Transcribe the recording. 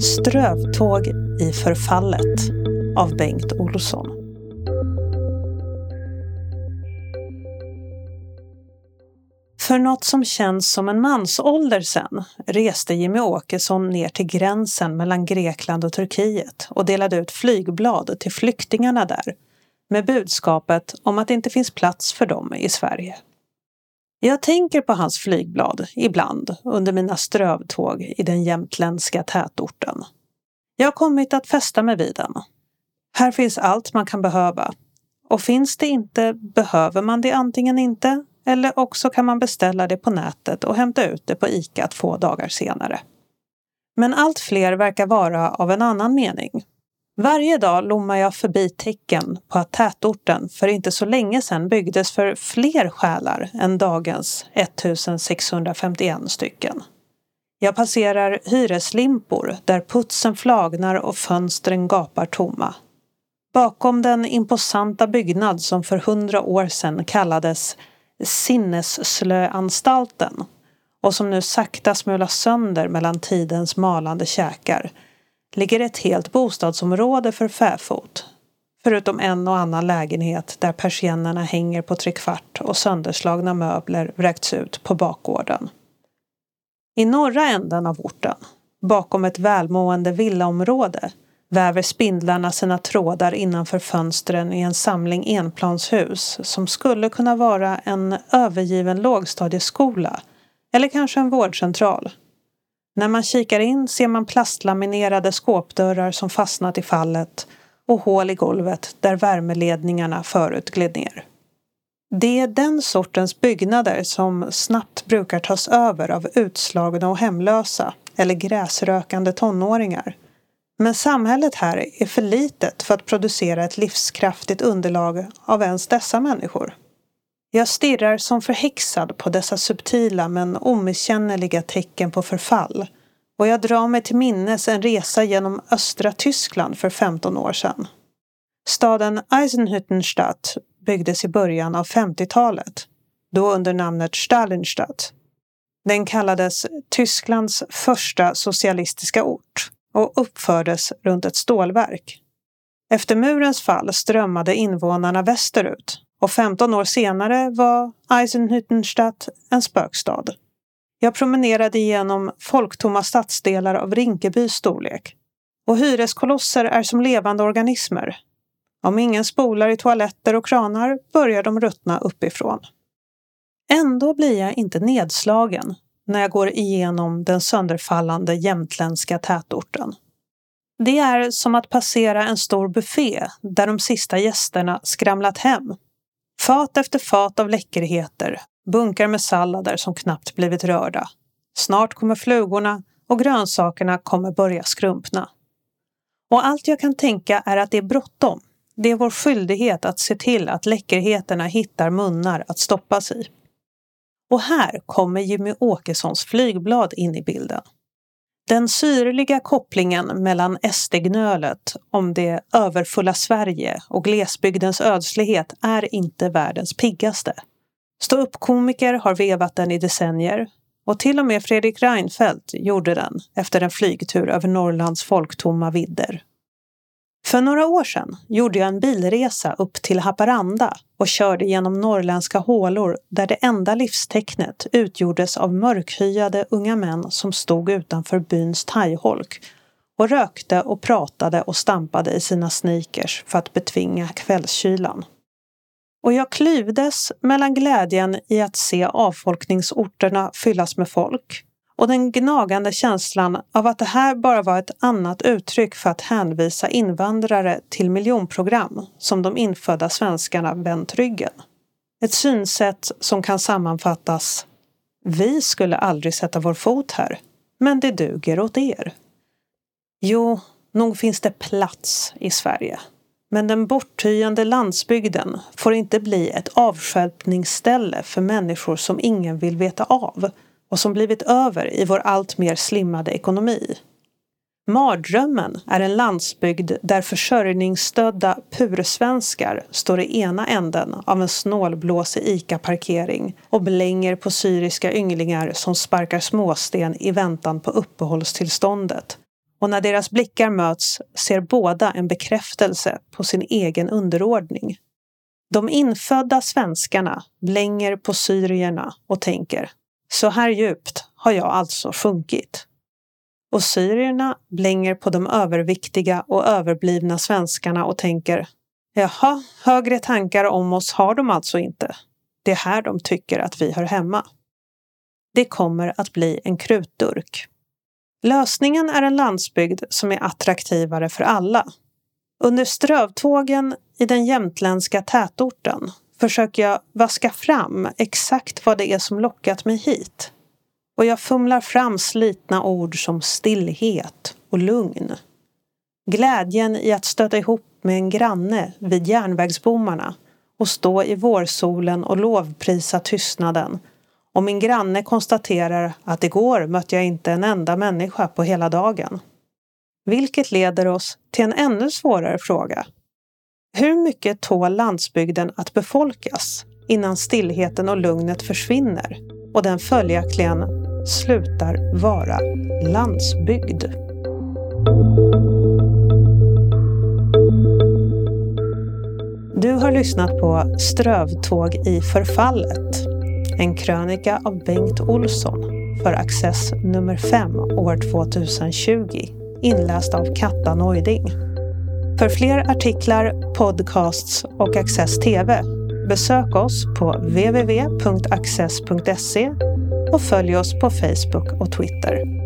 Strövtåg i förfallet av Bengt Olsson. För något som känns som en mansålder sen reste Jimmy Åkesson ner till gränsen mellan Grekland och Turkiet och delade ut flygblad till flyktingarna där med budskapet om att det inte finns plats för dem i Sverige. Jag tänker på hans flygblad ibland under mina strövtåg i den jämtländska tätorten. Jag har kommit att fästa mig vid den. Här finns allt man kan behöva. Och finns det inte behöver man det antingen inte eller också kan man beställa det på nätet och hämta ut det på ICA två dagar senare. Men allt fler verkar vara av en annan mening. Varje dag lommar jag förbi tecken på att tätorten för inte så länge sedan byggdes för fler själar än dagens 1651 stycken. Jag passerar hyreslimpor där putsen flagnar och fönstren gapar tomma. Bakom den imposanta byggnad som för hundra år sedan kallades Sinnesslöanstalten och som nu sakta smulas sönder mellan tidens malande käkar ligger ett helt bostadsområde för fäfot. Förutom en och annan lägenhet där persiennerna hänger på trekvart och sönderslagna möbler vräkts ut på bakgården. I norra änden av orten, bakom ett välmående villaområde, väver spindlarna sina trådar innanför fönstren i en samling enplanshus som skulle kunna vara en övergiven lågstadieskola eller kanske en vårdcentral. När man kikar in ser man plastlaminerade skåpdörrar som fastnat i fallet och hål i golvet där värmeledningarna förut gled ner. Det är den sortens byggnader som snabbt brukar tas över av utslagna och hemlösa eller gräsrökande tonåringar. Men samhället här är för litet för att producera ett livskraftigt underlag av ens dessa människor. Jag stirrar som förhäxad på dessa subtila men omisskännliga tecken på förfall och jag drar mig till minnes en resa genom östra Tyskland för 15 år sedan. Staden Eisenhüttenstadt byggdes i början av 50-talet, då under namnet Stalinstadt. Den kallades Tysklands första socialistiska ort och uppfördes runt ett stålverk. Efter murens fall strömmade invånarna västerut och 15 år senare var Eisenhüttenstadt en spökstad. Jag promenerade igenom folktomma stadsdelar av Rinkebys storlek. Och hyreskolosser är som levande organismer. Om ingen spolar i toaletter och kranar börjar de ruttna uppifrån. Ändå blir jag inte nedslagen när jag går igenom den sönderfallande jämtländska tätorten. Det är som att passera en stor buffé där de sista gästerna skramlat hem. Fat efter fat av läckerheter, bunkar med sallader som knappt blivit rörda. Snart kommer flugorna och grönsakerna kommer börja skrumpna. Och allt jag kan tänka är att det är bråttom. Det är vår skyldighet att se till att läckerheterna hittar munnar att stoppas i. Och här kommer Jimmy Åkessons flygblad in i bilden. Den syrliga kopplingen mellan SD-gnölet om det överfulla Sverige och glesbygdens ödslighet är inte världens piggaste. Ståuppkomiker har vevat den i decennier och till och med Fredrik Reinfeldt gjorde den efter en flygtur över Norrlands folktomma vidder. För några år sedan gjorde jag en bilresa upp till Haparanda och körde genom norrländska hålor där det enda livstecknet utgjordes av mörkhyade unga män som stod utanför byns thaiholk och rökte och pratade och stampade i sina sneakers för att betvinga kvällskylan. Och jag klyvdes mellan glädjen i att se avfolkningsorterna fyllas med folk och den gnagande känslan av att det här bara var ett annat uttryck för att hänvisa invandrare till miljonprogram som de infödda svenskarna vänt ryggen. Ett synsätt som kan sammanfattas Vi skulle aldrig sätta vår fot här, men det duger åt er. Jo, nog finns det plats i Sverige. Men den borttyande landsbygden får inte bli ett avstjälpningsställe för människor som ingen vill veta av och som blivit över i vår allt mer slimmade ekonomi. Mardrömmen är en landsbygd där försörjningsstödda pursvenskar står i ena änden av en snålblåsig ICA-parkering och blänger på syriska ynglingar som sparkar småsten i väntan på uppehållstillståndet och när deras blickar möts ser båda en bekräftelse på sin egen underordning. De infödda svenskarna blänger på syrierna och tänker så här djupt har jag alltså sjunkit. Och syrierna blänger på de överviktiga och överblivna svenskarna och tänker Jaha, högre tankar om oss har de alltså inte. Det är här de tycker att vi hör hemma. Det kommer att bli en krutdurk. Lösningen är en landsbygd som är attraktivare för alla. Under strövtågen i den jämtländska tätorten försöker jag vaska fram exakt vad det är som lockat mig hit. Och jag fumlar fram slitna ord som stillhet och lugn. Glädjen i att stöta ihop med en granne vid järnvägsbommarna och stå i vårsolen och lovprisa tystnaden. Och min granne konstaterar att igår mötte jag inte en enda människa på hela dagen. Vilket leder oss till en ännu svårare fråga. Hur mycket tål landsbygden att befolkas innan stillheten och lugnet försvinner och den följaktligen slutar vara landsbygd? Du har lyssnat på Strövtåg i förfallet. En krönika av Bengt Olsson för Access nummer 5 år 2020. Inläst av Katta Neuding. För fler artiklar, podcasts och Access TV besök oss på www.access.se och följ oss på Facebook och Twitter.